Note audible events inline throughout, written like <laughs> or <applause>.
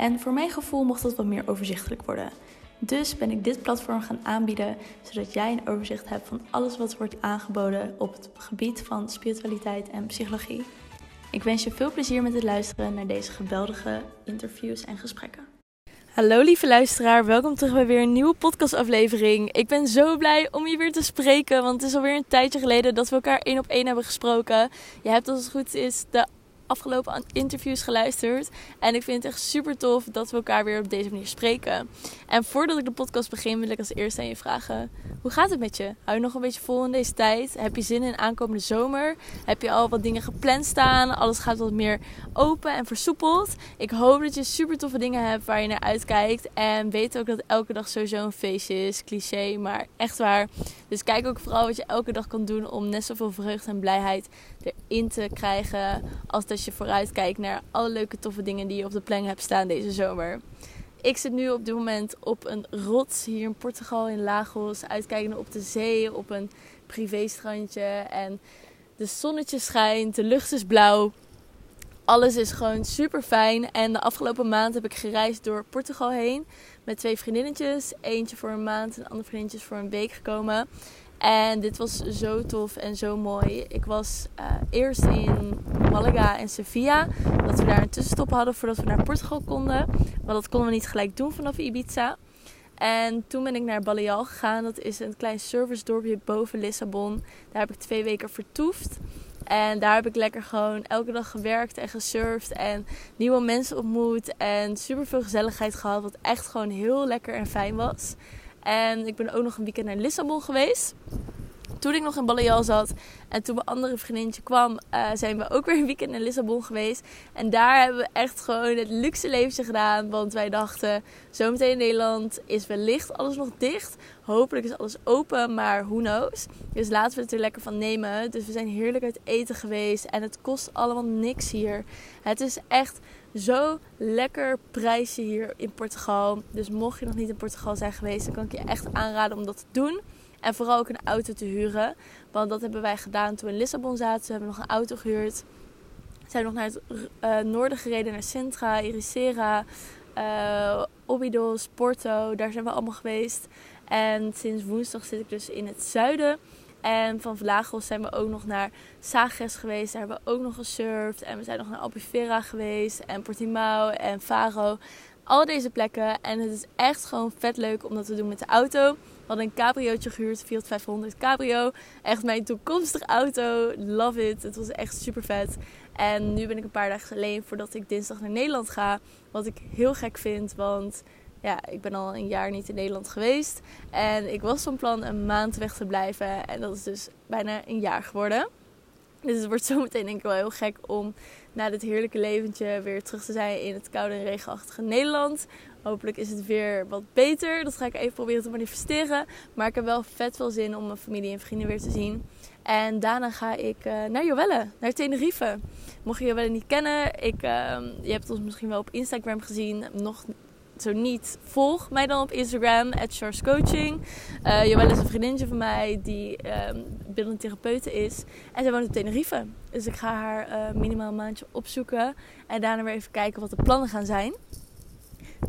En voor mijn gevoel mocht dat wat meer overzichtelijk worden. Dus ben ik dit platform gaan aanbieden, zodat jij een overzicht hebt van alles wat wordt aangeboden op het gebied van spiritualiteit en psychologie. Ik wens je veel plezier met het luisteren naar deze geweldige interviews en gesprekken. Hallo lieve luisteraar, welkom terug bij weer een nieuwe podcastaflevering. Ik ben zo blij om je weer te spreken, want het is alweer een tijdje geleden dat we elkaar één op één hebben gesproken. Je hebt als het goed is de afgelopen interviews geluisterd. En ik vind het echt super tof dat we elkaar weer op deze manier spreken. En voordat ik de podcast begin, wil ik als eerste aan je vragen: hoe gaat het met je? Hou je nog een beetje vol in deze tijd? Heb je zin in aankomende zomer? Heb je al wat dingen gepland staan? Alles gaat wat meer open en versoepeld. Ik hoop dat je super toffe dingen hebt waar je naar uitkijkt. En weet ook dat elke dag sowieso een feestje is. Cliché, maar echt waar. Dus kijk ook vooral wat je elke dag kan doen om net zoveel vreugde en blijheid erin te krijgen. Als dat je vooruit kijkt naar alle leuke toffe dingen die je op de planning hebt staan deze zomer. Ik zit nu op dit moment op een rots hier in Portugal in Lagos, uitkijkende op de zee, op een privéstrandje en de zonnetje schijnt, de lucht is blauw. Alles is gewoon super fijn. En de afgelopen maand heb ik gereisd door Portugal heen met twee vriendinnetjes. Eentje voor een maand en de andere vriendinnetjes voor een week gekomen. En dit was zo tof en zo mooi. Ik was uh, eerst in Malaga en Sevilla. Dat we daar een tussenstop hadden voordat we naar Portugal konden. Maar dat konden we niet gelijk doen vanaf Ibiza. En toen ben ik naar Baleal gegaan. Dat is een klein service dorpje boven Lissabon. Daar heb ik twee weken vertoefd. En daar heb ik lekker gewoon elke dag gewerkt en gesurfd. En nieuwe mensen ontmoet. En super veel gezelligheid gehad. Wat echt gewoon heel lekker en fijn was. En ik ben ook nog een weekend naar Lissabon geweest. Toen ik nog in Baleal zat en toen mijn andere vriendinnetje kwam, uh, zijn we ook weer een weekend in Lissabon geweest. En daar hebben we echt gewoon het luxe leventje gedaan. Want wij dachten, zometeen in Nederland is wellicht alles nog dicht. Hopelijk is alles open, maar who knows. Dus laten we het er lekker van nemen. Dus we zijn heerlijk uit eten geweest. En het kost allemaal niks hier. Het is echt zo lekker prijsje hier in Portugal. Dus mocht je nog niet in Portugal zijn geweest, dan kan ik je echt aanraden om dat te doen. En vooral ook een auto te huren. Want dat hebben wij gedaan toen we in Lissabon zaten. We hebben nog een auto gehuurd. We zijn nog naar het uh, noorden gereden, naar Sintra, Iricera, uh, Obidos, Porto. Daar zijn we allemaal geweest. En sinds woensdag zit ik dus in het zuiden. En van Vlagos zijn we ook nog naar Sagres geweest. Daar hebben we ook nog gesurfd. En we zijn nog naar Albufeira geweest. En Portimao en Faro. Al deze plekken. En het is echt gewoon vet leuk om dat te doen met de auto. We hadden een cabriootje gehuurd, Fiat 500 Cabrio. Echt mijn toekomstige auto. Love it. Het was echt super vet. En nu ben ik een paar dagen alleen voordat ik dinsdag naar Nederland ga. Wat ik heel gek vind, want ja, ik ben al een jaar niet in Nederland geweest. En ik was van plan een maand weg te blijven. En dat is dus bijna een jaar geworden. Dus het wordt <laughs> zometeen denk ik wel heel gek om na dit heerlijke leventje weer terug te zijn in het koude en regenachtige Nederland. Hopelijk is het weer wat beter. Dat ga ik even proberen te manifesteren. Maar ik heb wel vet veel zin om mijn familie en vrienden weer te zien. En daarna ga ik uh, naar Joelle, naar Tenerife. Mocht je Joelle niet kennen, ik, uh, je hebt ons misschien wel op Instagram gezien. Nog zo niet, volg mij dan op Instagram, at Coaching. Uh, is een vriendinnetje van mij die um, beeldend therapeute is. En zij woont op Tenerife. Dus ik ga haar uh, minimaal een maandje opzoeken. En daarna weer even kijken wat de plannen gaan zijn.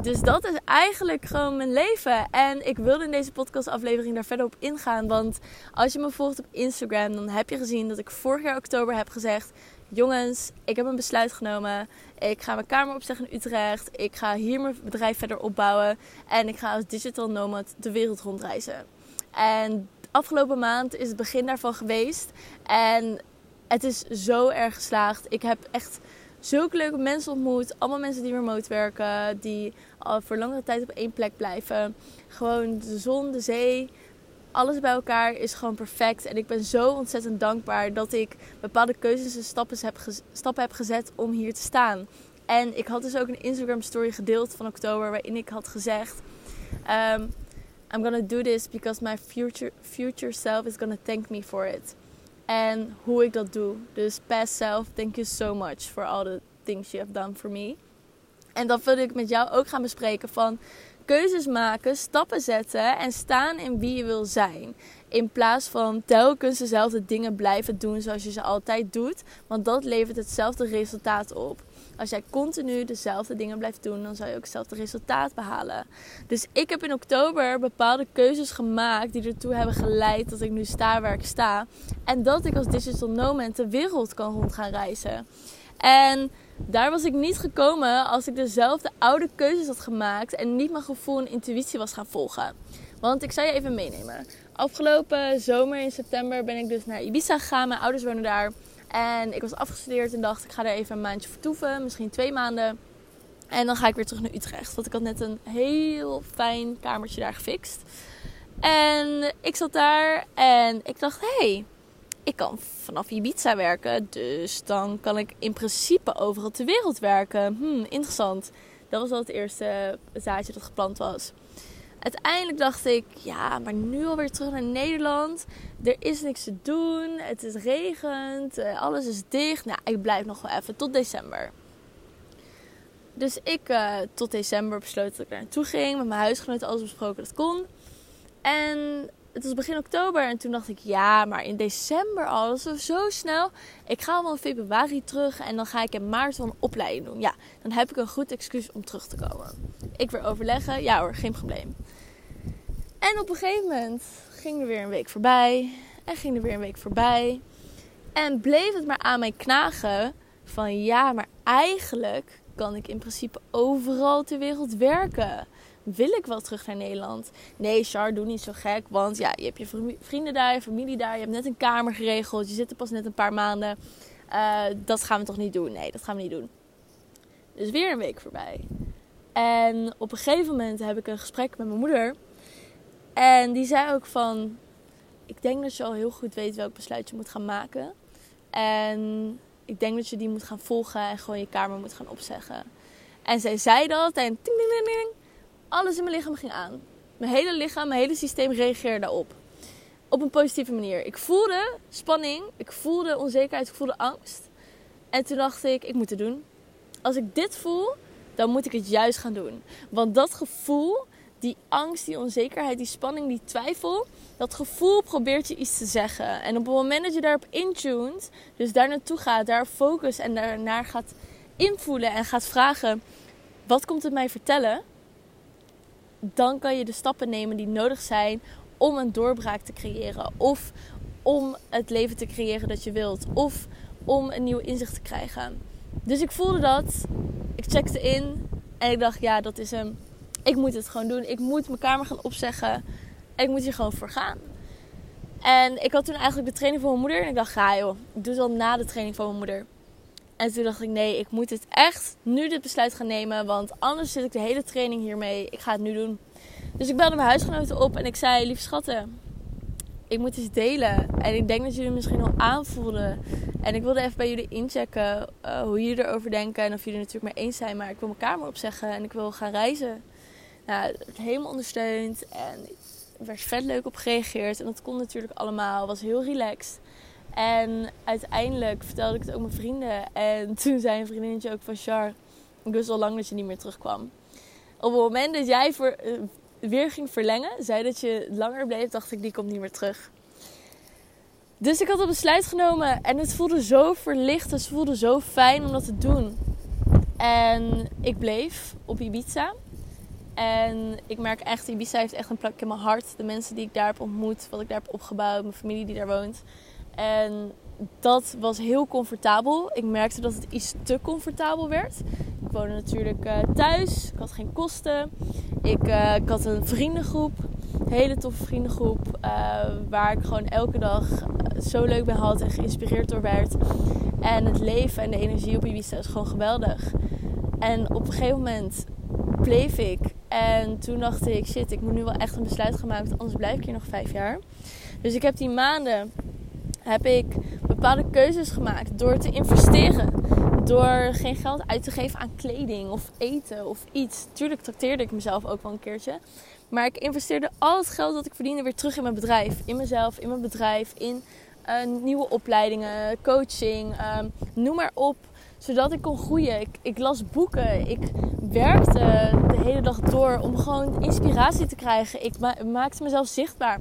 Dus dat is eigenlijk gewoon mijn leven. En ik wilde in deze podcastaflevering daar verder op ingaan. Want als je me volgt op Instagram, dan heb je gezien dat ik vorig jaar oktober heb gezegd: Jongens, ik heb een besluit genomen. Ik ga mijn kamer opzeggen in Utrecht. Ik ga hier mijn bedrijf verder opbouwen. En ik ga als digital nomad de wereld rondreizen. En afgelopen maand is het begin daarvan geweest. En het is zo erg geslaagd. Ik heb echt zulke leuke mensen ontmoet. Allemaal mensen die remote werken. Die al voor langere tijd op één plek blijven. Gewoon de zon, de zee. Alles bij elkaar is gewoon perfect. En ik ben zo ontzettend dankbaar dat ik bepaalde keuzes en stappen heb, stappen heb gezet om hier te staan. En ik had dus ook een Instagram story gedeeld van oktober waarin ik had gezegd... Um, I'm gonna do this because my future, future self is gonna thank me for it. En hoe ik dat doe. Dus past self, thank you so much for all the things you have done for me. En dat wil ik met jou ook gaan bespreken van keuzes maken, stappen zetten en staan in wie je wil zijn. In plaats van telkens dezelfde dingen blijven doen zoals je ze altijd doet. Want dat levert hetzelfde resultaat op. Als jij continu dezelfde dingen blijft doen, dan zal je ook hetzelfde resultaat behalen. Dus ik heb in oktober bepaalde keuzes gemaakt die ertoe hebben geleid dat ik nu sta waar ik sta. En dat ik als digital nomad de wereld kan rond gaan reizen. En daar was ik niet gekomen als ik dezelfde oude keuzes had gemaakt en niet mijn gevoel en intuïtie was gaan volgen. Want ik zou je even meenemen. Afgelopen zomer in september ben ik dus naar Ibiza gegaan. Mijn ouders wonen daar. En ik was afgestudeerd en dacht ik ga er even een maandje vertoeven, misschien twee maanden. En dan ga ik weer terug naar Utrecht. Want ik had net een heel fijn kamertje daar gefixt. En ik zat daar en ik dacht, hé, hey, ik kan vanaf Ibiza werken. Dus dan kan ik in principe overal ter wereld werken. Hmm, interessant. Dat was al het eerste zaadje dat geplant was. Uiteindelijk dacht ik, ja, maar nu alweer terug naar Nederland. Er is niks te doen. Het is regent. Eh, alles is dicht. Nou, ik blijf nog wel even tot december. Dus ik uh, tot december besloot dat ik daar naartoe ging. Met mijn huisgenoten alles besproken dat kon. En het was begin oktober en toen dacht ik, ja, maar in december al, dat is zo snel. Ik ga wel in februari terug en dan ga ik in maart wel een opleiding doen. Ja, dan heb ik een goed excuus om terug te komen. Ik weer overleggen, ja hoor, geen probleem. En op een gegeven moment ging er weer een week voorbij en ging er weer een week voorbij. En bleef het maar aan mij knagen van ja, maar eigenlijk kan ik in principe overal ter wereld werken wil ik wel terug naar Nederland? Nee, Char, doe niet zo gek. Want ja, je hebt je vrienden daar, je familie daar. Je hebt net een kamer geregeld. Je zit er pas net een paar maanden. Uh, dat gaan we toch niet doen? Nee, dat gaan we niet doen. Dus weer een week voorbij. En op een gegeven moment heb ik een gesprek met mijn moeder. En die zei ook van... Ik denk dat je al heel goed weet welk besluit je moet gaan maken. En ik denk dat je die moet gaan volgen en gewoon je kamer moet gaan opzeggen. En zij zei dat en ting, ding, ding, ding, alles in mijn lichaam ging aan. Mijn hele lichaam, mijn hele systeem reageerde daarop. Op een positieve manier. Ik voelde spanning, ik voelde onzekerheid, ik voelde angst. En toen dacht ik, ik moet het doen. Als ik dit voel, dan moet ik het juist gaan doen. Want dat gevoel, die angst, die onzekerheid, die spanning, die twijfel, dat gevoel probeert je iets te zeggen. En op het moment dat je daarop intuned, dus daar naartoe gaat, daar focus en daarnaar gaat invoelen en gaat vragen: wat komt het mij vertellen? Dan kan je de stappen nemen die nodig zijn om een doorbraak te creëren. Of om het leven te creëren dat je wilt. Of om een nieuw inzicht te krijgen. Dus ik voelde dat. Ik checkte in. En ik dacht, ja, dat is hem. Ik moet het gewoon doen. Ik moet mijn kamer gaan opzeggen. En ik moet hier gewoon voor gaan. En ik had toen eigenlijk de training van mijn moeder. En ik dacht, ga joh, ik doe het al na de training van mijn moeder. En toen dacht ik, nee, ik moet het echt nu dit besluit gaan nemen. Want anders zit ik de hele training hiermee. Ik ga het nu doen. Dus ik belde mijn huisgenoten op en ik zei, lieve schatten, ik moet iets delen. En ik denk dat jullie misschien al aanvoelden. En ik wilde even bij jullie inchecken uh, hoe jullie erover denken. En of jullie het natuurlijk mee eens zijn. Maar ik wil mijn kamer opzeggen en ik wil gaan reizen. Nou, het helemaal ondersteund. En er werd vet leuk op gereageerd. En dat kon natuurlijk allemaal. was heel relaxed. En uiteindelijk vertelde ik het ook mijn vrienden. En <laughs> toen zei een vriendinnetje ook van Char, ik wist al lang dat je niet meer terugkwam. Op het moment dat jij voor, uh, weer ging verlengen, zei dat je langer bleef, dacht ik, die komt niet meer terug. Dus ik had een besluit genomen en het voelde zo verlicht, het voelde zo fijn om dat te doen. En ik bleef op Ibiza. En ik merk echt, Ibiza heeft echt een plek in mijn hart. De mensen die ik daar heb ontmoet, wat ik daar heb opgebouwd, mijn familie die daar woont. En dat was heel comfortabel. Ik merkte dat het iets te comfortabel werd. Ik woonde natuurlijk uh, thuis. Ik had geen kosten. Ik, uh, ik, had een vriendengroep. Hele toffe vriendengroep. Uh, waar ik gewoon elke dag zo leuk bij had en geïnspireerd door werd. En het leven en de energie op Ibiza is gewoon geweldig. En op een gegeven moment bleef ik. En toen dacht ik, shit, ik moet nu wel echt een besluit gaan maken. Anders blijf ik hier nog vijf jaar. Dus ik heb die maanden heb ik bepaalde keuzes gemaakt door te investeren. Door geen geld uit te geven aan kleding of eten of iets. Tuurlijk trakteerde ik mezelf ook wel een keertje. Maar ik investeerde al het geld dat ik verdiende weer terug in mijn bedrijf. In mezelf, in mijn bedrijf, in uh, nieuwe opleidingen, coaching, uh, noem maar op. Zodat ik kon groeien. Ik, ik, las boeken. Ik werkte de hele dag door om gewoon inspiratie te krijgen. Ik ma maakte mezelf zichtbaar.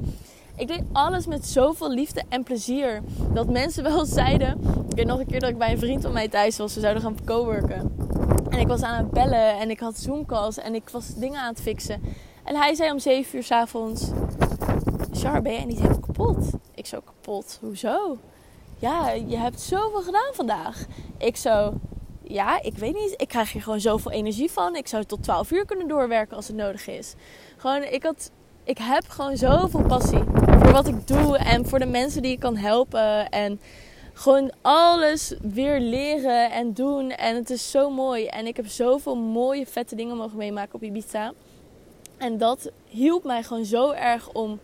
Ik deed alles met zoveel liefde en plezier. Dat mensen wel <laughs> zeiden. Ik weet nog een keer dat ik bij een vriend van mij thuis was. We zouden gaan coworken. En ik was aan het bellen en ik had Zoom-calls en ik was dingen aan het fixen. En hij zei om 7 uur s avonds: Char, ben jij niet helemaal kapot? Ik zo kapot. Hoezo? Ja, je hebt zoveel gedaan vandaag. Ik zo, ja, ik weet niet. Ik krijg hier gewoon zoveel energie van. Ik zou tot 12 uur kunnen doorwerken als het nodig is. Gewoon, ik, had, ik heb gewoon zoveel passie voor wat ik doe en voor de mensen die ik kan helpen. En gewoon alles weer leren en doen. En het is zo mooi. En ik heb zoveel mooie, vette dingen mogen meemaken op Ibiza. En dat hielp mij gewoon zo erg om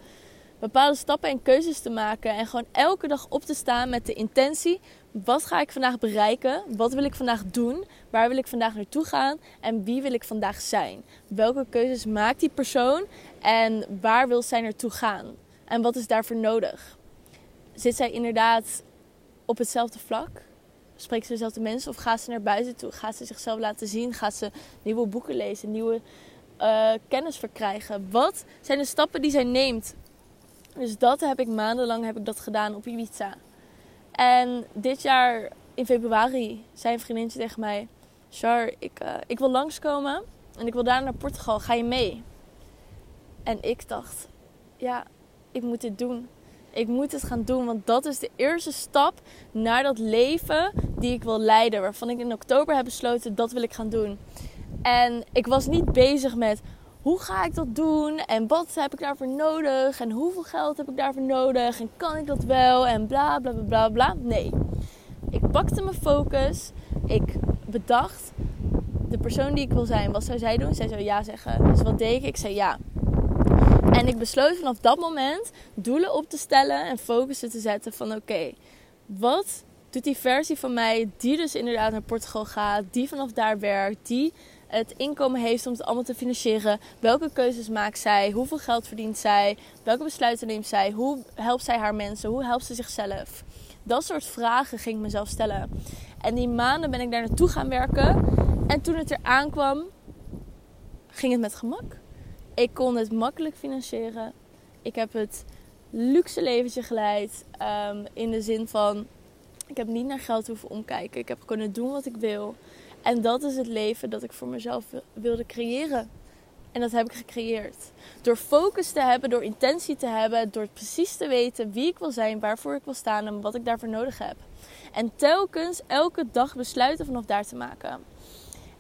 bepaalde stappen en keuzes te maken. En gewoon elke dag op te staan met de intentie: wat ga ik vandaag bereiken? Wat wil ik vandaag doen? Waar wil ik vandaag naartoe gaan? En wie wil ik vandaag zijn? Welke keuzes maakt die persoon? En waar wil zij naartoe gaan? En wat is daarvoor nodig? Zit zij inderdaad op hetzelfde vlak? Spreekt ze dezelfde mensen? Of gaat ze naar buiten toe? Gaat ze zichzelf laten zien? Gaat ze nieuwe boeken lezen? Nieuwe uh, kennis verkrijgen? Wat zijn de stappen die zij neemt dus dat heb ik maandenlang heb ik dat gedaan op Ibiza. En dit jaar in februari zei een vriendinnetje tegen mij: Char, ik, uh, ik wil langskomen en ik wil daar naar Portugal. Ga je mee? En ik dacht: Ja, ik moet dit doen. Ik moet het gaan doen, want dat is de eerste stap naar dat leven die ik wil leiden. Waarvan ik in oktober heb besloten dat wil ik gaan doen. En ik was niet bezig met hoe ga ik dat doen? En wat heb ik daarvoor nodig? En hoeveel geld heb ik daarvoor nodig? En kan ik dat wel? En bla bla bla bla bla. Nee. Ik pakte mijn focus. Ik bedacht de persoon die ik wil zijn. Wat zou zij doen? Zij zou ja zeggen. Dus wat deed ik? Ik zei ja. En ik besloot vanaf dat moment doelen op te stellen en focussen te zetten van oké, wat doet die versie van mij die dus inderdaad naar Portugal gaat, die vanaf daar werkt, die het inkomen heeft om het allemaal te financieren. Welke keuzes maakt zij? Hoeveel geld verdient zij? Welke besluiten neemt zij? Hoe helpt zij haar mensen? Hoe helpt ze zichzelf? Dat soort vragen ging ik mezelf stellen. En die maanden ben ik daar naartoe gaan werken. En toen het er aankwam, ging het met gemak. Ik kon het makkelijk financieren. Ik heb het luxe leventje geleid. Um, in de zin van, ik heb niet naar geld hoeven omkijken. Ik heb kunnen doen wat ik wil. En dat is het leven dat ik voor mezelf wilde creëren. En dat heb ik gecreëerd. Door focus te hebben, door intentie te hebben, door precies te weten wie ik wil zijn, waarvoor ik wil staan en wat ik daarvoor nodig heb. En telkens elke dag besluiten vanaf daar te maken.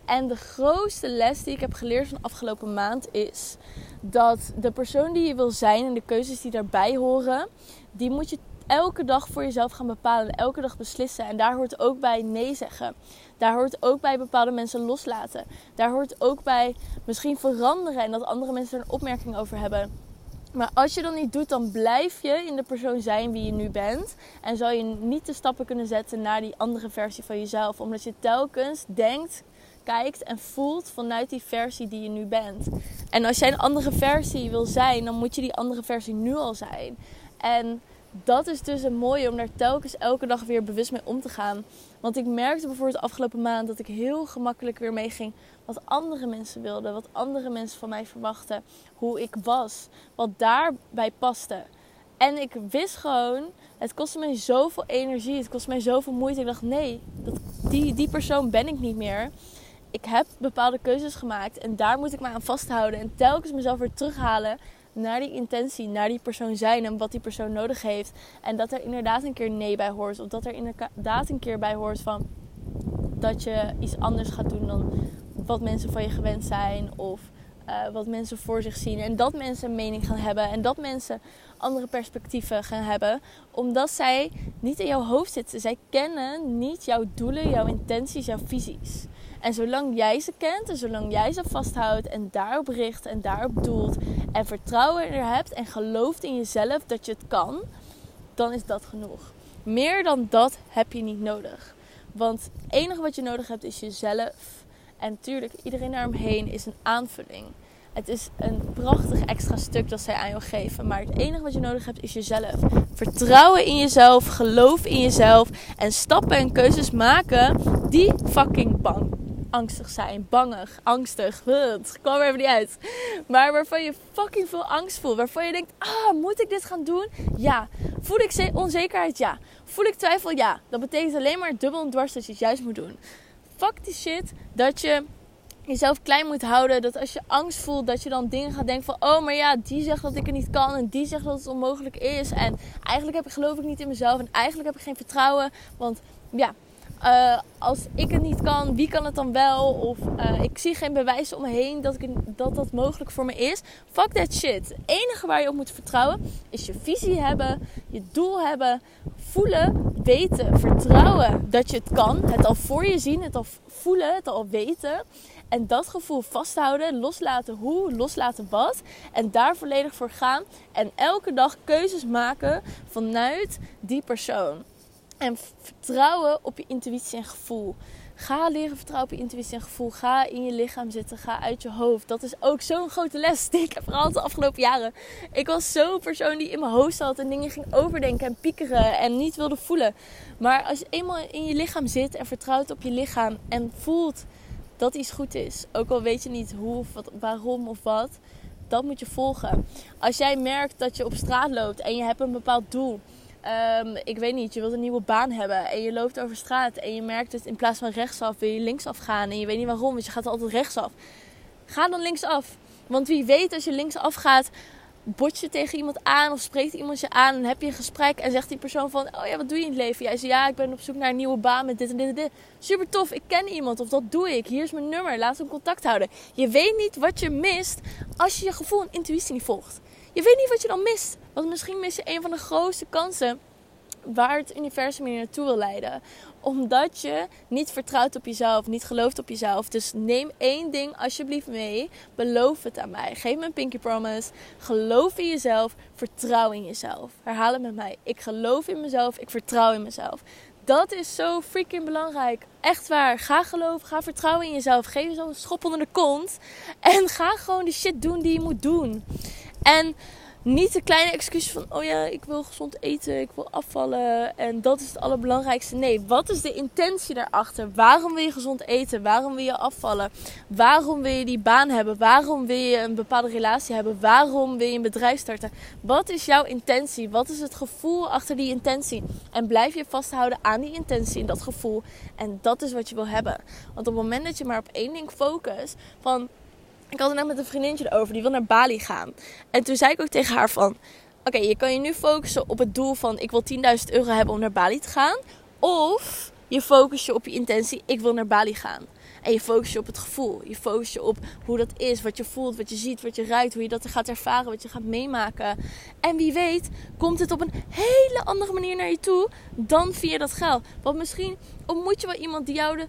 En de grootste les die ik heb geleerd van de afgelopen maand is dat de persoon die je wil zijn en de keuzes die daarbij horen, die moet je elke dag voor jezelf gaan bepalen. Elke dag beslissen. En daar hoort ook bij nee zeggen. Daar hoort ook bij bepaalde mensen loslaten. Daar hoort ook bij misschien veranderen en dat andere mensen er een opmerking over hebben. Maar als je dat niet doet, dan blijf je in de persoon zijn wie je nu bent. En zal je niet de stappen kunnen zetten naar die andere versie van jezelf. Omdat je telkens denkt, kijkt en voelt vanuit die versie die je nu bent. En als jij een andere versie wil zijn, dan moet je die andere versie nu al zijn. En dat is dus een mooie om daar telkens elke dag weer bewust mee om te gaan. Want ik merkte bijvoorbeeld de afgelopen maand dat ik heel gemakkelijk weer meeging wat andere mensen wilden, wat andere mensen van mij verwachten, hoe ik was, wat daarbij paste. En ik wist gewoon, het kostte mij zoveel energie, het kostte mij zoveel moeite. Ik dacht, nee, dat, die, die persoon ben ik niet meer. Ik heb bepaalde keuzes gemaakt en daar moet ik me aan vasthouden. En telkens mezelf weer terughalen naar die intentie, naar die persoon zijn en wat die persoon nodig heeft. En dat er inderdaad een keer nee bij hoort. Of dat er inderdaad een keer bij hoort van dat je iets anders gaat doen dan wat mensen van je gewend zijn. Of uh, wat mensen voor zich zien. En dat mensen een mening gaan hebben. En dat mensen andere perspectieven gaan hebben. Omdat zij niet in jouw hoofd zitten. Zij kennen niet jouw doelen, jouw intenties, jouw visies. En zolang jij ze kent en zolang jij ze vasthoudt en daarop richt en daarop doelt en vertrouwen er hebt en gelooft in jezelf dat je het kan, dan is dat genoeg. Meer dan dat heb je niet nodig. Want het enige wat je nodig hebt is jezelf. En natuurlijk, iedereen daaromheen is een aanvulling. Het is een prachtig extra stuk dat zij aan jou geven. Maar het enige wat je nodig hebt is jezelf. Vertrouwen in jezelf, geloof in jezelf. En stappen en keuzes maken die fucking bang angstig zijn, bangig, angstig. Het kwam er even niet uit. Maar waarvan je fucking veel angst voelt. Waarvan je denkt, ah, moet ik dit gaan doen? Ja. Voel ik onzekerheid? Ja. Voel ik twijfel? Ja. Dat betekent alleen maar dubbel en dwars dat je het juist moet doen. Fuck die shit dat je jezelf klein moet houden. Dat als je angst voelt, dat je dan dingen gaat denken van... Oh, maar ja, die zegt dat ik het niet kan. En die zegt dat het onmogelijk is. En eigenlijk heb ik, geloof ik niet in mezelf. En eigenlijk heb ik geen vertrouwen. Want ja, uh, als ik het niet kan, wie kan het dan wel? Of uh, ik zie geen bewijzen om me heen dat, ik, dat dat mogelijk voor me is. Fuck that shit. Het enige waar je op moet vertrouwen is je visie hebben, je doel hebben, voelen, weten, vertrouwen dat je het kan. Het al voor je zien, het al voelen, het al weten. En dat gevoel vasthouden, loslaten hoe, loslaten wat. En daar volledig voor gaan. En elke dag keuzes maken vanuit die persoon. En vertrouwen op je intuïtie en gevoel. Ga leren vertrouwen op je intuïtie en gevoel. Ga in je lichaam zitten. Ga uit je hoofd. Dat is ook zo'n grote les die ik heb gehad de afgelopen jaren. Ik was zo'n persoon die in mijn hoofd zat en dingen ging overdenken en piekeren en niet wilde voelen. Maar als je eenmaal in je lichaam zit en vertrouwt op je lichaam en voelt dat iets goed is, ook al weet je niet hoe of waarom of wat, dat moet je volgen. Als jij merkt dat je op straat loopt en je hebt een bepaald doel Um, ik weet niet, je wilt een nieuwe baan hebben en je loopt over straat en je merkt het in plaats van rechtsaf wil je linksaf gaan en je weet niet waarom, dus je gaat altijd rechtsaf. Ga dan linksaf. Want wie weet als je linksaf gaat, bot je tegen iemand aan of spreekt iemand je aan en heb je een gesprek en zegt die persoon van, oh ja, wat doe je in het leven? Jij zegt, ja, ik ben op zoek naar een nieuwe baan met dit en dit en dit. Super tof, ik ken iemand of dat doe ik. Hier is mijn nummer, laten we contact houden. Je weet niet wat je mist als je je gevoel en intuïtie niet volgt. Je weet niet wat je dan mist. Want misschien mis je een van de grootste kansen waar het universum je naartoe wil leiden. Omdat je niet vertrouwt op jezelf, niet gelooft op jezelf. Dus neem één ding alsjeblieft mee. Beloof het aan mij. Geef me een pinky promise. Geloof in jezelf. Vertrouw in jezelf. Herhaal het met mij. Ik geloof in mezelf. Ik vertrouw in mezelf. Dat is zo freaking belangrijk. Echt waar. Ga geloven. Ga vertrouwen in jezelf. Geef jezelf een schop onder de kont. En ga gewoon de shit doen die je moet doen. En niet de kleine excuus van, oh ja, ik wil gezond eten, ik wil afvallen en dat is het allerbelangrijkste. Nee, wat is de intentie daarachter? Waarom wil je gezond eten? Waarom wil je afvallen? Waarom wil je die baan hebben? Waarom wil je een bepaalde relatie hebben? Waarom wil je een bedrijf starten? Wat is jouw intentie? Wat is het gevoel achter die intentie? En blijf je vasthouden aan die intentie en dat gevoel. En dat is wat je wil hebben. Want op het moment dat je maar op één ding focust, van ik had het net met een vriendinnetje erover, die wil naar Bali gaan. En toen zei ik ook tegen haar van... Oké, je kan je nu focussen op het doel van... Ik wil 10.000 euro hebben om naar Bali te gaan. Of je focus je op je intentie, ik wil naar Bali gaan. En je focus je op het gevoel. Je focus je op hoe dat is, wat je voelt, wat je ziet, wat je ruikt, hoe je dat gaat ervaren, wat je gaat meemaken. En wie weet, komt het op een hele andere manier naar je toe dan via dat geld. Want misschien ontmoet je wel iemand die jou de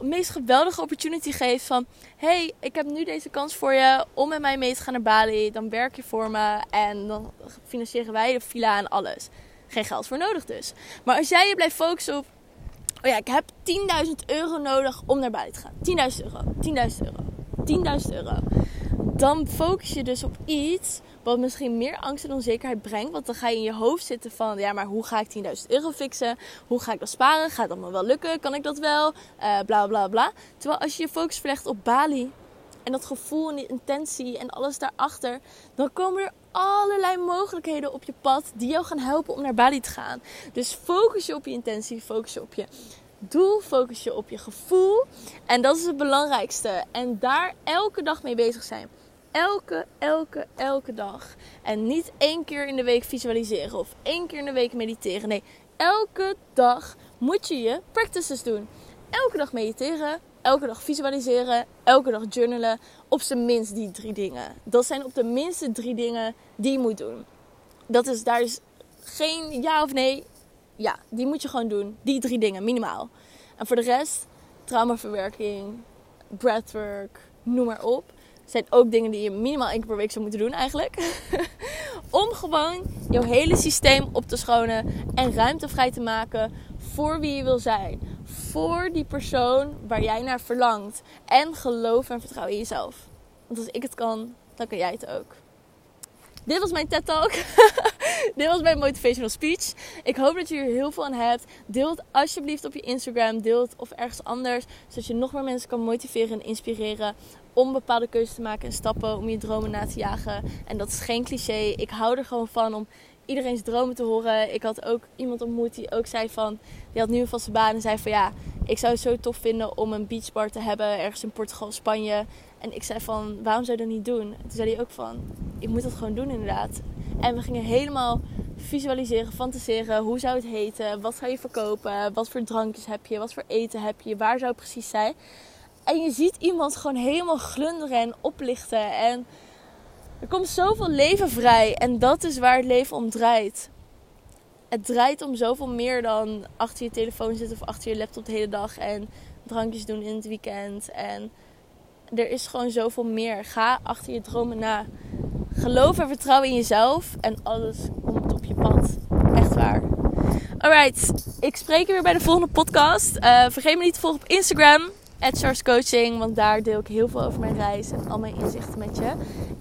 meest geweldige opportunity geeft van... hey, ik heb nu deze kans voor je om met mij mee te gaan naar Bali. Dan werk je voor me en dan financieren wij de villa en alles. Geen geld voor nodig dus. Maar als jij je blijft focussen op... Oh ja, ik heb 10.000 euro nodig om naar Bali te gaan. 10.000 euro, 10.000 euro, 10.000 euro. Dan focus je dus op iets wat misschien meer angst en onzekerheid brengt. Want dan ga je in je hoofd zitten van, ja, maar hoe ga ik 10.000 euro fixen? Hoe ga ik dat sparen? Gaat dat me wel lukken? Kan ik dat wel? Uh, bla bla bla. Terwijl als je je focus verlegt op Bali en dat gevoel en die intentie en alles daarachter, dan komen er allerlei mogelijkheden op je pad die jou gaan helpen om naar Bali te gaan. Dus focus je op je intentie, focus je op je doel, focus je op je gevoel. En dat is het belangrijkste. En daar elke dag mee bezig zijn. Elke, elke, elke dag. En niet één keer in de week visualiseren of één keer in de week mediteren. Nee, elke dag moet je je practices doen. Elke dag mediteren, elke dag visualiseren, elke dag journalen. Op zijn minst die drie dingen. Dat zijn op de minste drie dingen die je moet doen. Dat is, daar is geen ja of nee. Ja, die moet je gewoon doen. Die drie dingen, minimaal. En voor de rest, traumaverwerking, breathwork, noem maar op zijn ook dingen die je minimaal één keer per week zou moeten doen eigenlijk. <laughs> Om gewoon jouw hele systeem op te schonen en ruimte vrij te maken voor wie je wil zijn. Voor die persoon waar jij naar verlangt. En geloof en vertrouw in jezelf. Want als ik het kan, dan kan jij het ook. Dit was mijn TED Talk. <laughs> <laughs> Dit was mijn motivational speech. Ik hoop dat je er heel veel aan hebt. Deel het alsjeblieft op je Instagram. Deel het of ergens anders. Zodat je nog meer mensen kan motiveren en inspireren om bepaalde keuzes te maken en stappen om je dromen na te jagen. En dat is geen cliché. Ik hou er gewoon van om iedereen's dromen te horen. Ik had ook iemand ontmoet die ook zei van... Die had nu een vaste baan en zei van ja... Ik zou het zo tof vinden om een beachbar te hebben ergens in Portugal, Spanje. En ik zei van, waarom zou je dat niet doen? toen zei hij ook van, ik moet dat gewoon doen inderdaad. En we gingen helemaal visualiseren, fantaseren. Hoe zou het heten? Wat zou je verkopen? Wat voor drankjes heb je? Wat voor eten heb je? Waar zou het precies zijn? En je ziet iemand gewoon helemaal glunderen en oplichten. En er komt zoveel leven vrij. En dat is waar het leven om draait. Het draait om zoveel meer dan achter je telefoon zitten of achter je laptop de hele dag. En drankjes doen in het weekend. En er is gewoon zoveel meer. Ga achter je dromen na. Geloof en vertrouw in jezelf. En alles komt op je pad. Echt waar. Alright, ik spreek je weer bij de volgende podcast. Uh, vergeet me niet te volgen op Instagram. Coaching, want daar deel ik heel veel over mijn reis en al mijn inzichten met je.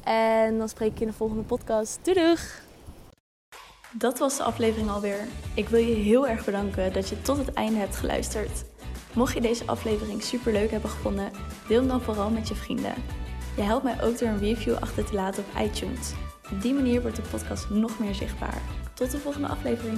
En dan spreek ik je in de volgende podcast. Doei doeg! Dat was de aflevering alweer. Ik wil je heel erg bedanken dat je tot het einde hebt geluisterd. Mocht je deze aflevering super leuk hebben gevonden, deel hem dan vooral met je vrienden. Je helpt mij ook door een review achter te laten op iTunes. Op die manier wordt de podcast nog meer zichtbaar. Tot de volgende aflevering.